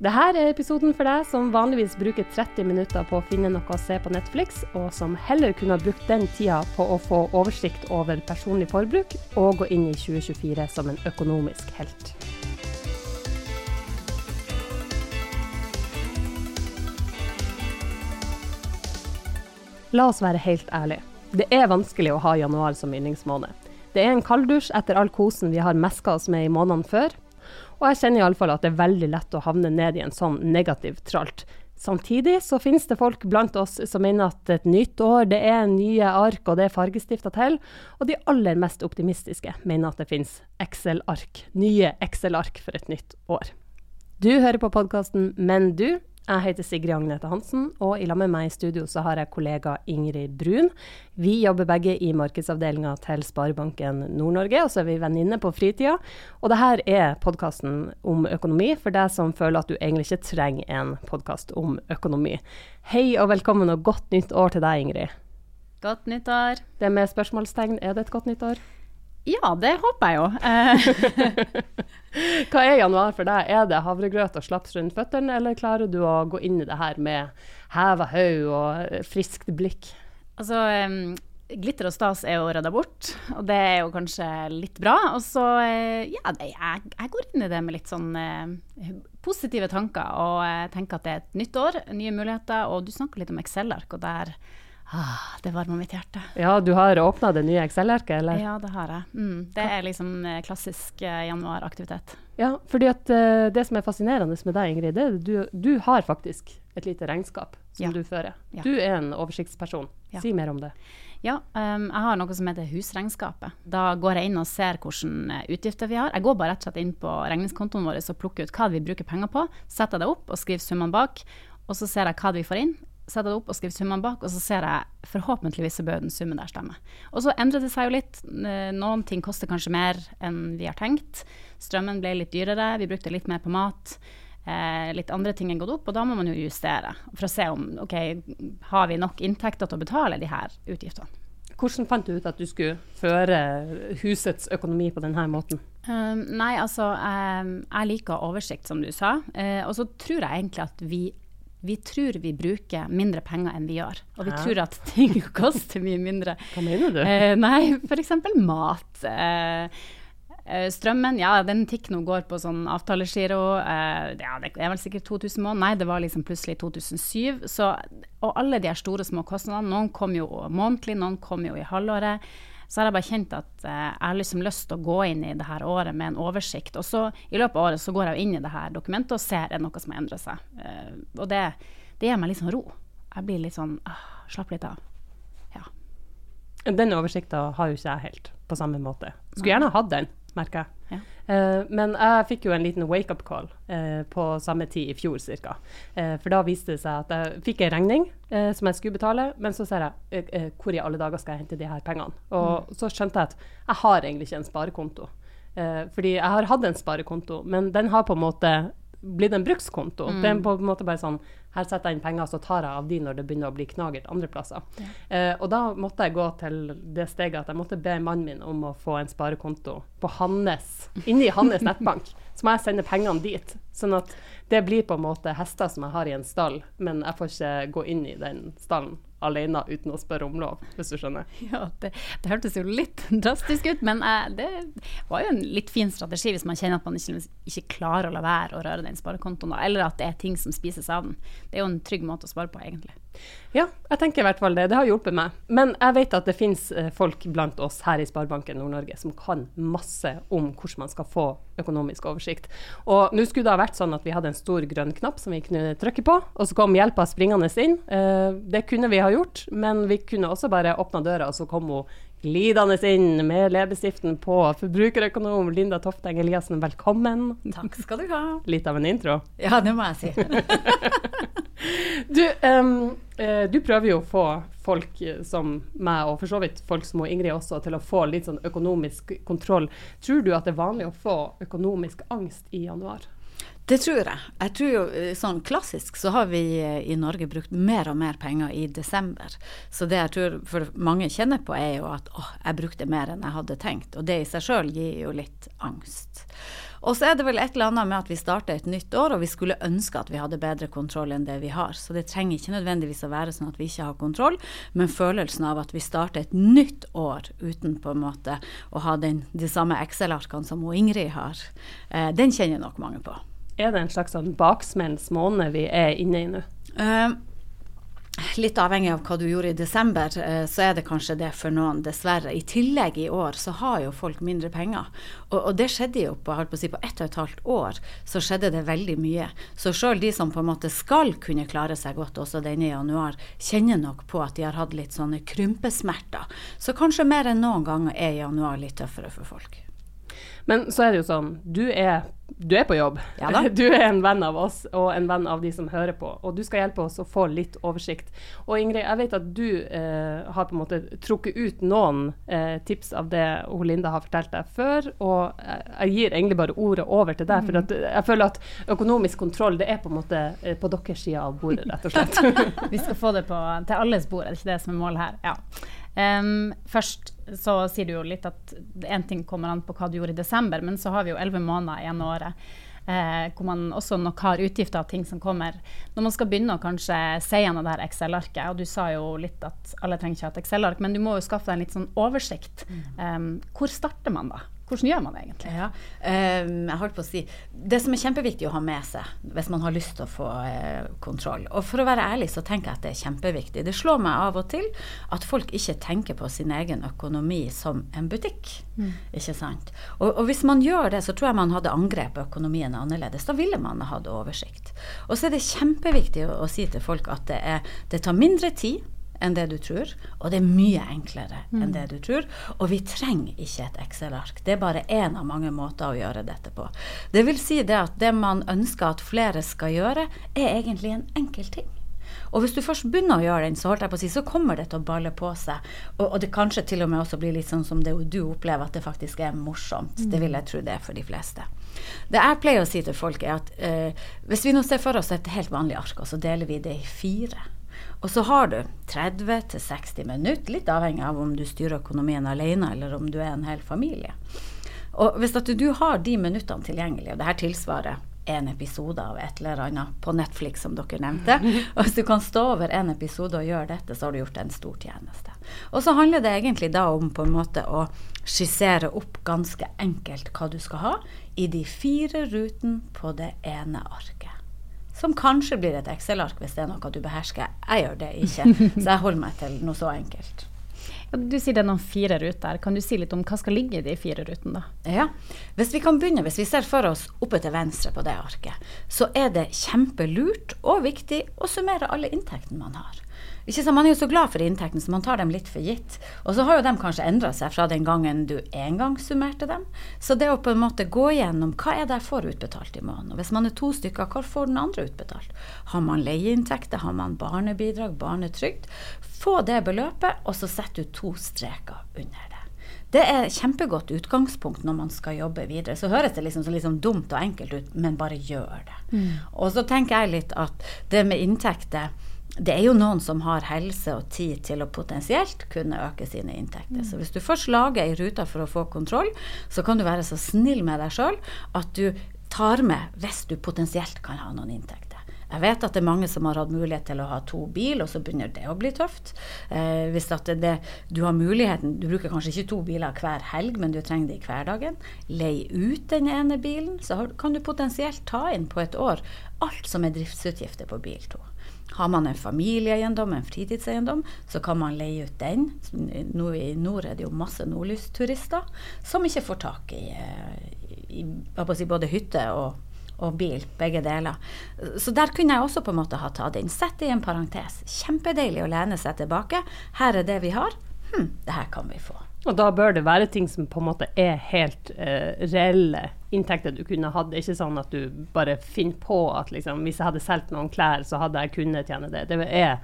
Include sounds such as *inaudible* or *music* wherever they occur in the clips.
Dette er episoden for deg som vanligvis bruker 30 minutter på å finne noe å se på Netflix, og som heller kunne ha brukt den tida på å få oversikt over personlig forbruk og gå inn i 2024 som en økonomisk helt. La oss være helt ærlige. Det er vanskelig å ha januar som yndlingsmåned. Det er en kalddusj etter all kosen vi har meska oss med i månedene før, og jeg kjenner iallfall at det er veldig lett å havne ned i en sånn negativ tralt. Samtidig så finnes det folk blant oss som mener at et nytt år, det er nye ark og det er fargestifter til. Og de aller mest optimistiske mener at det finnes Excel-ark, nye Excel-ark for et nytt år. Du hører på podkasten Men du, jeg heter Sigrid Agnete Hansen, og i lag med meg i studio så har jeg kollega Ingrid Brun. Vi jobber begge i markedsavdelinga til Sparebanken Nord-Norge, og så er vi venninner på fritida. Og det her er podkasten om økonomi for deg som føler at du egentlig ikke trenger en podkast om økonomi. Hei og velkommen og godt nytt år til deg, Ingrid. Godt nyttår. Det med spørsmålstegn, er det et godt nytt år? Ja, det håper jeg jo. Eh, *laughs* Hva er januar for deg? Er det havregrøt og slaps rundt føttene, eller klarer du å gå inn i det her med heva haug og friskt blikk? altså, glitter og stas er jo redda bort, og det er jo kanskje litt bra. Og så, eh, ja, det, jeg, jeg går inn i det med litt sånn eh, positive tanker, og tenker at det er et nytt år, nye muligheter, og du snakker litt om Excel-ark, og der ah, Det varmer mitt hjerte. Ja, du har åpna det nye Excel-arket, eller? Ja, det har jeg. Mm, det er liksom eh, klassisk eh, januaraktivitet. Ja, fordi at eh, det som er fascinerende med deg, Ingrid, det er at du, du har faktisk et lite regnskap som Ja. du fører. Ja. Du er en oversiktsperson. Ja. Si mer om det. Ja, um, jeg har noe som heter husregnskapet. Da går jeg inn og ser hvilke utgifter vi har. Jeg går bare rett og slett inn på regningskontoen vår og plukker ut hva vi bruker penger på, setter det opp og skriver summene bak. Og så ser jeg hva vi får inn, setter det opp og skriver summene bak, og så ser jeg forhåpentligvis så bør den summen der stemme. Og så endrer det seg jo litt. Eh, Noen ting koster kanskje mer enn vi har tenkt. Strømmen ble litt dyrere, vi brukte litt mer på mat. Eh, litt andre ting er gått opp, og da må man jo justere for å se om ok, har vi nok inntekter til å betale de her utgiftene. Hvordan fant du ut at du skulle føre husets økonomi på denne måten? Um, nei, altså, um, jeg liker oversikt, som du sa. Uh, og så tror jeg egentlig at vi, vi tror vi bruker mindre penger enn vi gjør. Og vi Hæ? tror at ting *laughs* koster mye mindre. Hva mener du? Eh, nei, f.eks. mat. Eh, eh, strømmen, ja, den tikker nå går på sånn avtalegiro. Eh, ja, det er vel sikkert 2000 måneder. Nei, det var liksom plutselig 2007. Så, og alle de her store små kostnadene, noen kom jo månedlig, noen kom jo i halvåret. Så har jeg bare kjent at eh, jeg har liksom lyst til å gå inn i det her året med en oversikt. Og så i løpet av året så går jeg inn i det her dokumentet og ser er det noe som har endret seg. Eh, og det, det gir meg litt sånn ro. Jeg blir litt sånn ah, Slapp litt av. Ja. Den oversikta har jo ikke jeg helt på samme måte. Skulle gjerne hatt den, merker jeg. Ja. Uh, men jeg fikk jo en liten wake-up call uh, på samme tid i fjor ca. Uh, for da viste det seg at jeg fikk en regning eh, som jeg skulle betale, men så ser jeg eh, eh, hvor i alle dager skal jeg hente de her pengene. Og så skjønte jeg at jeg har egentlig ikke en sparekonto. Eh, fordi jeg har hatt en sparekonto, men den har på en måte blitt en brukskonto. Det er på en måte bare sånn her setter jeg inn penger, så tar jeg av de når det begynner å bli knagert andre plasser. Eh, og da måtte jeg gå til det steget at jeg måtte be mannen min om å få en sparekonto på hans, inni hans nettbank. *laughs* Så må jeg sende pengene dit. Sånn at det blir på en måte hester som jeg har i en stall, men jeg får ikke gå inn i den stallen alene uten å spørre om lov, hvis du skjønner. *laughs* Ja, det, det hørtes jo litt *laughs* drastisk ut, men eh, det var jo en litt fin strategi hvis man kjenner at man ikke, ikke klarer å la være å røre den sparekontoen, eller at det er ting som spises av den. Det er jo en trygg måte å spare på, egentlig. Ja, jeg tenker i hvert fall det. Det har hjulpet meg. Men jeg vet at det finnes eh, folk blant oss her i Sparebanken Nord-Norge som kan masse om hvordan man skal få økonomisk oversikt. Og nå skulle det ha vært sånn at vi hadde en stor grønn knapp som vi kunne trykke på, og så kom hjelpa springende inn. Eh, Det kunne vi ha gjort, men vi kunne også bare åpna døra, og så kom hun glidende inn med leppestiften på. Forbrukerøkonom Linda Tofteng Eliassen, velkommen. Takk skal du ha. Litt av en intro. Ja, det må jeg si. *laughs* Du, em, eh, du prøver jo å få folk eh, som meg, og for så vidt folk som Ingrid også, til å få litt sånn økonomisk kontroll. Tror du at det er vanlig å få økonomisk angst i januar? Det tror jeg. Jeg tror jo eh, sånn klassisk så har vi i Norge brukt mer og mer penger i desember. Så det jeg tror for mange kjenner på er jo at åh, jeg brukte mer enn jeg hadde tenkt. Og det i seg sjøl gir jo litt angst. Og så er det vel et eller annet med at vi starter et nytt år, og vi skulle ønske at vi hadde bedre kontroll enn det vi har. Så det trenger ikke nødvendigvis å være sånn at vi ikke har kontroll, men følelsen av at vi starter et nytt år uten på en måte å ha den, de samme Excel-arkene som Ingrid har, eh, den kjenner nok mange på. Er det en slags sånn baksmellens måned vi er inne i nå? Uh, Litt avhengig av hva du gjorde i desember, eh, så er det kanskje det for noen, dessverre. I tillegg i år så har jo folk mindre penger. Og, og det skjedde jo på, på, si, på ett og et halvt år, så skjedde det veldig mye. Så sjøl de som på en måte skal kunne klare seg godt også denne januar, kjenner nok på at de har hatt litt sånne krympesmerter. Så kanskje mer enn noen ganger er januar litt tøffere for folk. Men så er det jo sånn, du er, du er på jobb. Ja *laughs* du er en venn av oss og en venn av de som hører på. Og du skal hjelpe oss å få litt oversikt. Og Ingrid, jeg vet at du eh, har på en måte trukket ut noen eh, tips av det Linda har fortalt deg før. Og jeg gir egentlig bare ordet over til deg. For jeg føler at økonomisk kontroll det er på en måte eh, på deres side av bordet, rett og slett. *laughs* Vi skal få det på, til alles bord, er det ikke det som er målet her? Ja. Um, først så sier du jo litt at én ting kommer an på hva du gjorde i desember, men så har vi jo elleve måneder igjen av året. Eh, hvor man også nok har utgifter av ting som kommer. Når man skal begynne å kanskje se gjennom det her Excel-arket, og du sa jo litt at alle trenger ikke ha et Excel-ark, men du må jo skaffe deg en litt sånn oversikt. Um, hvor starter man da? Hvordan gjør man det egentlig? Ja, um, jeg holdt på å si, Det som er kjempeviktig å ha med seg hvis man har lyst til å få uh, kontroll. Og for å være ærlig så tenker jeg at det er kjempeviktig. Det slår meg av og til at folk ikke tenker på sin egen økonomi som en butikk. Mm. Ikke sant? Og, og, hvis man gjør det, så tror jeg man hadde angrepet økonomien annerledes. Da ville man hatt oversikt. Og så er det kjempeviktig å, å si til folk at det, er, det tar mindre tid enn det du tror, og det er mye enklere mm. enn det du tror. Og vi trenger ikke et Excel-ark. Det er bare én av mange måter å gjøre dette på. Det vil si det at det man ønsker at flere skal gjøre, er egentlig en enkel ting. Og hvis du først begynner å gjøre den, så, holdt jeg på å si, så kommer det til å balle på seg. Og, og, det kanskje til og med også blir litt sånn som det du opplever, at det faktisk er morsomt. Mm. Det vil jeg tro det er for de fleste. Det jeg pleier å si til folk, er at eh, hvis vi nå ser for oss et helt vanlig ark, og så deler vi det i fire. Og så har du 30-60 minutter, litt avhengig av om du styrer økonomien alene eller om du er en hel familie. Og hvis at du har de minuttene tilgjengelig, og det her tilsvarer en episode av et eller annet på Netflix, som dere nevnte. *laughs* Og hvis du kan stå over en episode og gjøre dette, så har du gjort en stor tjeneste. Og så handler det egentlig da om på en måte å skissere opp ganske enkelt hva du skal ha i de fire rutene på det ene arket. Som kanskje blir et Excel-ark hvis det er noe du behersker. Jeg gjør det ikke, *laughs* så jeg holder meg til noe så enkelt. Du sier det er noen fire ruter. Kan du si litt om hva skal ligge i de fire rutene? da? Ja, Hvis vi kan begynne, hvis vi ser for oss oppe til venstre på det arket, så er det kjempelurt og viktig å summere alle inntektene man har. Man er jo så glad for inntektene, så man tar dem litt for gitt. Og så har jo de kanskje endra seg fra den gangen du en gang summerte dem. Så det å på en måte gå gjennom hva er det jeg får utbetalt i måneden. Og hvis man er to stykker, hva får den andre utbetalt? Har man leieinntekter, har man barnebidrag, barnetrygd? Få det beløpet, og så setter du to streker under det. Det er kjempegodt utgangspunkt når man skal jobbe videre. Så høres det liksom så liksom dumt og enkelt ut, men bare gjør det. Mm. Og så tenker jeg litt at det med inntekter det er jo noen som har helse og tid til å potensielt kunne øke sine inntekter. Så hvis du først lager ei rute for å få kontroll, så kan du være så snill med deg sjøl at du tar med hvis du potensielt kan ha noen inntekter. Jeg vet at det er mange som har hatt mulighet til å ha to bil, og så begynner det å bli tøft. Eh, hvis det, det, du har muligheten, du bruker kanskje ikke to biler hver helg, men du trenger det i hverdagen. Lei ut den ene bilen, så kan du potensielt ta inn på et år alt som er driftsutgifter på bil to. Har man en familieeiendom, en fritidseiendom, så kan man leie ut den. Nå I nord er det jo masse nordlysturister som ikke får tak i, eh, i både hytte og, og, bil, begge deler. Så der kunne jeg også på en måte ha tatt inn. Sett det i en parentes. Kjempedeilig å lene seg tilbake. Her er det vi har. Hm, det her kan vi få. Og da bør det være ting som på en måte er helt uh, reelle inntekter du kunne hatt. Ikke sånn at du bare finner på at liksom, hvis jeg hadde solgt noen klær, så hadde jeg kunnet tjene det. Det er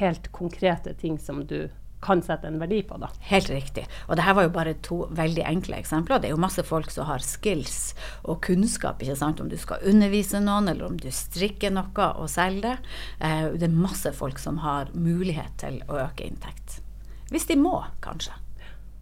helt konkrete ting som du kan sette en verdi på. da. Helt riktig. Og det her var jo bare to veldig enkle eksempler. Det er jo masse folk som har skills og kunnskap, ikke sant? om du skal undervise noen, eller om du strikker noe og selger det. Eh, det er masse folk som har mulighet til å øke inntekt. Hvis de må, kanskje.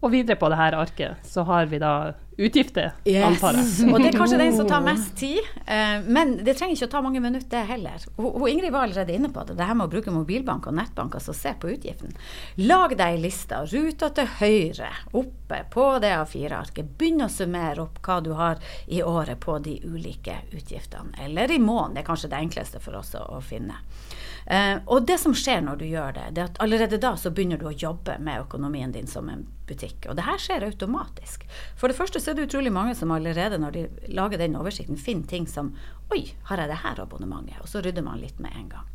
Og videre på det her arket så har vi da utgifter, Yes. antar jeg. Og det er kanskje den som tar mest tid. eh, Men det trenger ikke å ta mange minutter, heller. Hun Ingrid var allerede inne på det. Det her med å bruke mobilbank og nettbank, altså se på utgiften. Lag deg ei liste. Ruta til høyre, oppe på det A4-arket. Begynn å summere opp hva du har i året på de ulike utgiftene. Eller i måneden. Det er kanskje det enkleste for oss å, å finne. Eh, og det som skjer når du gjør det, det er at allerede da så begynner du å jobbe med økonomien din som en butikk. Og det her skjer automatisk. For det første så er det utrolig mange som allerede når de lager den oversikten, finner ting som Oi, har jeg det her abonnementet? Og så rydder man litt med en gang.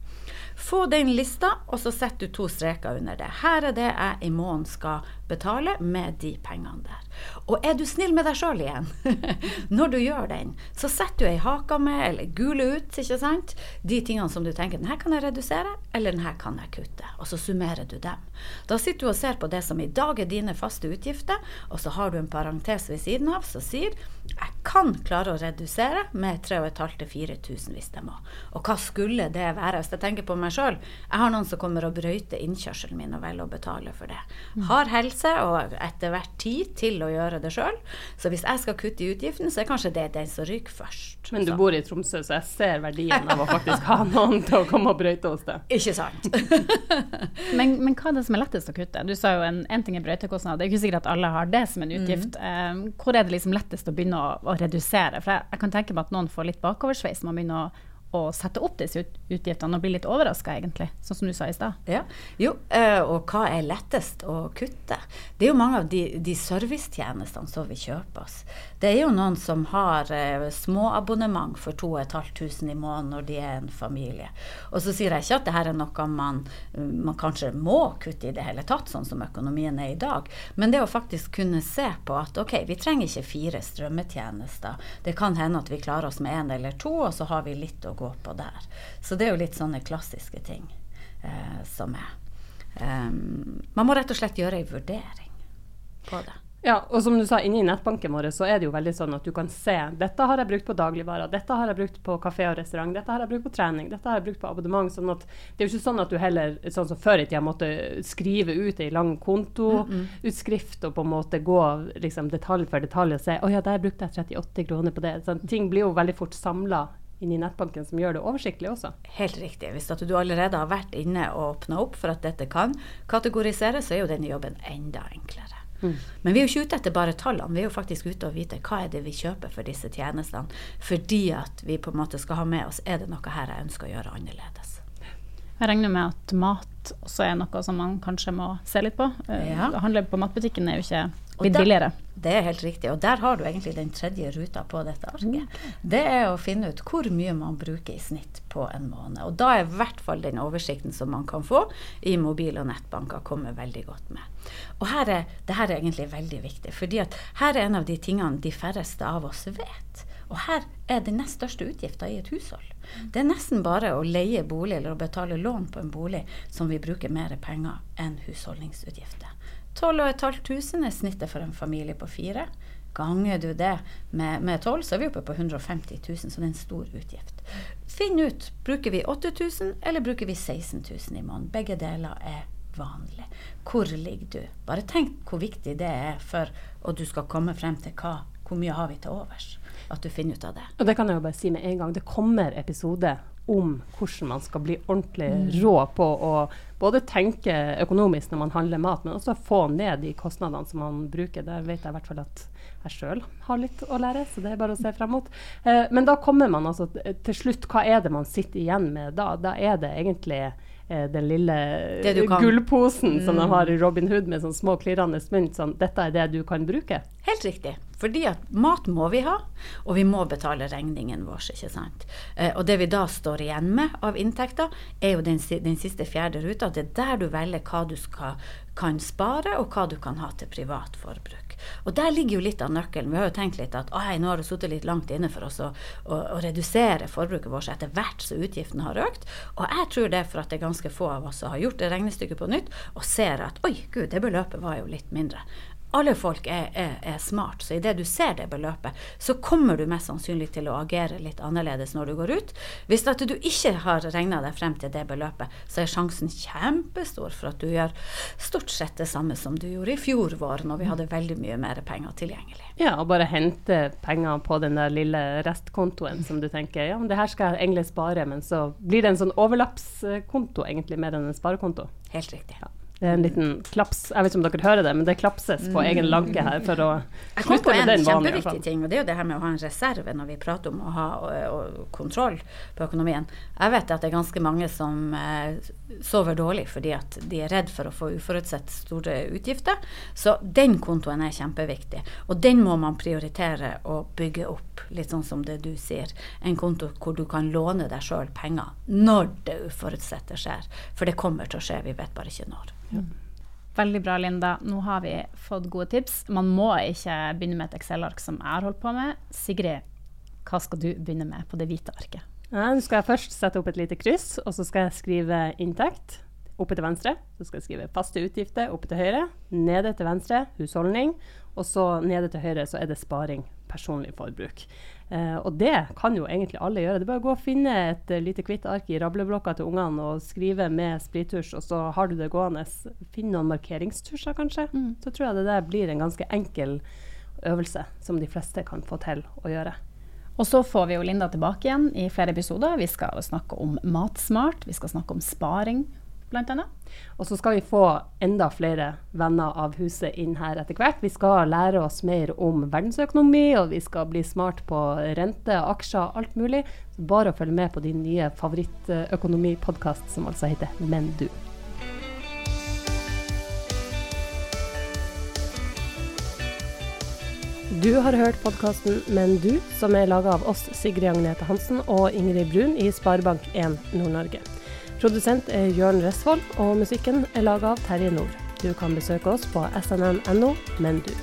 Få den lista, og så setter du to streker under det. Her er det jeg i måneden skal betale med de pengene der. Og er du snill med deg sjøl igjen, *laughs* når du gjør den, så setter du ei haka med, eller gule ut, ikke sant, de tingene som du tenker den her kan jeg redusere, eller den her kan jeg kutte. Og så summerer du dem. Da sitter du og ser på det som i dag er dine faste utgifter, og så har du en parentes ved siden av som sier jeg kan klare å redusere med 3500-4000 hvis jeg må. Og hva skulle det være? Hvis jeg tenker på meg sjøl, jeg har noen som kommer og brøyter innkjørselen min og velger å betale for det. Har helse og etter hvert tid til å gjøre det sjøl. Så hvis jeg skal kutte i utgiften, så er kanskje det den som ryker først. Men du Så- bor i Tromsø, så jeg ser verdien av å faktisk ha noen til å komme og brøyte hos deg. *laughs* Ikke sant? *laughs* Men, men hva er det som er lettest å kutte? Du sa jo en, en ting er brøytekostnad, det er ikke sikkert at alle har det som en utgift. Eh, hvor er det liksom lettest å begynne å, å redusere? For jeg, jeg kan tenke meg at noen får litt bakoversveis man begynner å, å sette opp disse utgiftene og bli litt overraska, egentlig, sånn som du sa i stad. Ja. Jo, eh, og hva er lettest å kutte? Det er jo mange av de, de servicetjenestene som vi kjøper oss. Det er jo noen som har eh, småabonnement for 2500 i måneden når de er en familie. Og så sier jeg ikke at det her er noe man, man kanskje må kutte i det hele tatt, sånn som økonomien er i dag. Men det å faktisk kunne se på at ok, vi trenger ikke fire strømmetjenester. Det kan hende at vi klarer oss med én eller to, og så har vi litt å gå på der. Så det er jo litt sånne klassiske ting eh, som er. Um, man må rett og slett gjøre ei vurdering på det. Ja, og som du sa, inni nettbanken vår så er det jo veldig sånn at du kan se dette har jeg brukt på dagligvarer, dette har jeg brukt på kafé og restaurant, dette har jeg brukt på trening, dette har jeg brukt på abonnement. sånn at Det er jo ikke sånn at du heller, sånn som før i tida, måtte skrive ut ei lang kontoutskrift og på en måte gå liksom, detalj for detalj og se å ja, der brukte jeg 38 kroner på det. Sånn, ting blir jo veldig fort samla inn i nettbanken, som gjør det oversiktlig også. Helt riktig. Hvis at du allerede har vært inne og åpna opp for at dette kan kategoriseres, så er jo denne jobben enda enklere. Men vi er jo ikke ute etter bare tallene, vi er jo faktisk ute og vite hva er det vi kjøper for disse tjenestene. Fordi at vi på en måte skal ha med oss er det noe her jeg ønsker å gjøre annerledes. Jeg regner med at mat også er noe som man kanskje må se litt på. Eh, Ja. Å handle på matbutikken er jo ikke Der- billigere. Det er helt riktig. Og der har du egentlig den tredje ruta på dette arket. Det er å finne ut hvor mye man bruker i snitt på en måned. Og da er i hvert fall den oversikten som man kan få i mobil- og nettbanker, kommer veldig godt med. Og her er, det her er egentlig veldig viktig, fordi at her er en av de tingene de færreste av oss vet. Og her er den nest største utgifta i et hushold. Det er nesten bare å leie bolig eller å betale lån på en bolig som vi bruker mer penger enn husholdningsutgifter. 12 500 er snittet for en familie på fire. Ganger du det med, tolv, 12, så er vi oppe på 150 000, så det er en stor utgift. Finn ut bruker vi 8000 eller bruker vi 16 000 i måneden. Begge deler er vanlig. Hvor ligger du? Bare tenk hvor viktig det er for at du skal komme frem til hva, hvor mye har vi til overs. At du finner ut av det. Og det kan jeg jo bare si med en gang. Det kommer episode om hvordan man skal bli ordentlig rå på å både tenke økonomisk når man handler mat, men også få ned de kostnadene som man bruker. Der vet jeg i hvert fall at jeg sjøl har litt å lære, så det er bare å se frem mot. Eh, men da kommer man altså til slutt, hva er det man sitter igjen med da? Da er det egentlig den lille gullposen mm. som de har i Robin Hood med sånn små klirrende mynt. Sånn, dette er det du kan bruke. Helt riktig. Fordi at mat må vi ha, og vi må betale regningen vår. ikke sant? Eh, og det vi da står igjen med av inntekter, er jo den, den siste fjerde ruta. Det er der du velger hva du skal, kan spare, og hva du kan ha til privat forbruk. Og der ligger jo litt av nøkkelen. Vi har jo tenkt litt at «Oi, nå har det sittet litt langt inne for oss å, å, å redusere forbruket vårt etter hvert så utgiftene har økt. Og jeg tror det er for at det er ganske få av oss som har gjort det regnestykket på nytt, og ser at oi, gud, det beløpet var jo litt mindre. Alle folk er, er, er smart, så idet du ser det beløpet, så kommer du mest sannsynlig til å agere litt annerledes når du går ut. Hvis at du ikke har regna deg frem til det beløpet, så er sjansen kjempestor for at du gjør stort sett det samme som du gjorde i fjor vår, når vi hadde veldig mye mer penger tilgjengelig. Ja, og bare hente penger på den der lille restkontoen som du tenker ja, men det her skal jeg egentlig spare, men så blir det en sånn overlappskonto egentlig mer enn en sparekonto. Helt riktig. Ja. Det er en liten klaps, jeg vet ikke om dere hører det, men det klapses på egen lanke her for å jeg slutte med den vanen. En kjempeviktig ting, og det er jo det her med å ha en reserve når vi prater om å ha og, og kontroll på økonomien. Jeg vet at det er ganske mange som eh, sover dårlig fordi at de er redd for å få uforutsett store utgifter. Så den kontoen er kjempeviktig, og den må man prioritere å bygge opp, litt sånn som det du sier. En konto hvor du kan låne deg sjøl penger når det uforutsette skjer. For det kommer til å skje, vi vet bare ikke når. Veldig bra, Linda. Nå har vi fått gode tips. Man må ikke begynne med et Excel-ark som jeg har holdt på med. Sigrid, hva skal du begynne med på det hvite arket? Ja, nå skal jeg først sette opp et lite kryss, og så skal jeg skrive inntekt oppe til venstre. Så skal jeg skrive faste utgifter oppe til høyre. Nede til venstre husholdning. Og så nede til høyre så er det sparing, personlig forbruk. Eh, og det kan jo egentlig alle gjøre. Det er bare å gå og finne et uh, lite hvitt ark i rableblokka til ungene og skrive med sprittusj, og så har du det gående. Finn noen markeringstusjer, kanskje. Mm. Så tror jeg det der blir en ganske enkel øvelse som de fleste kan få til å gjøre. Og så får vi jo Linda tilbake igjen i flere episoder. Vi skal snakke om matsmart, vi skal snakke om sparing, bl.a. Og så skal vi få enda flere venner av huset inn her etter hvert. Vi skal lære oss mer om verdensøkonomi, og vi skal bli smart på rente, aksjer, alt mulig. Så bare å følge med på din nye favorittøkonomipodkast, som altså heter Men du. Du har hørt podkasten Men du, som er laga av oss, Sigrid Agnete Hansen og Ingrid Brun i Sparebank1 Nord-Norge. Produsent er Jørn Resvold, og musikken er laga av Terje Nord. Du kan besøke oss på snn.no, men du.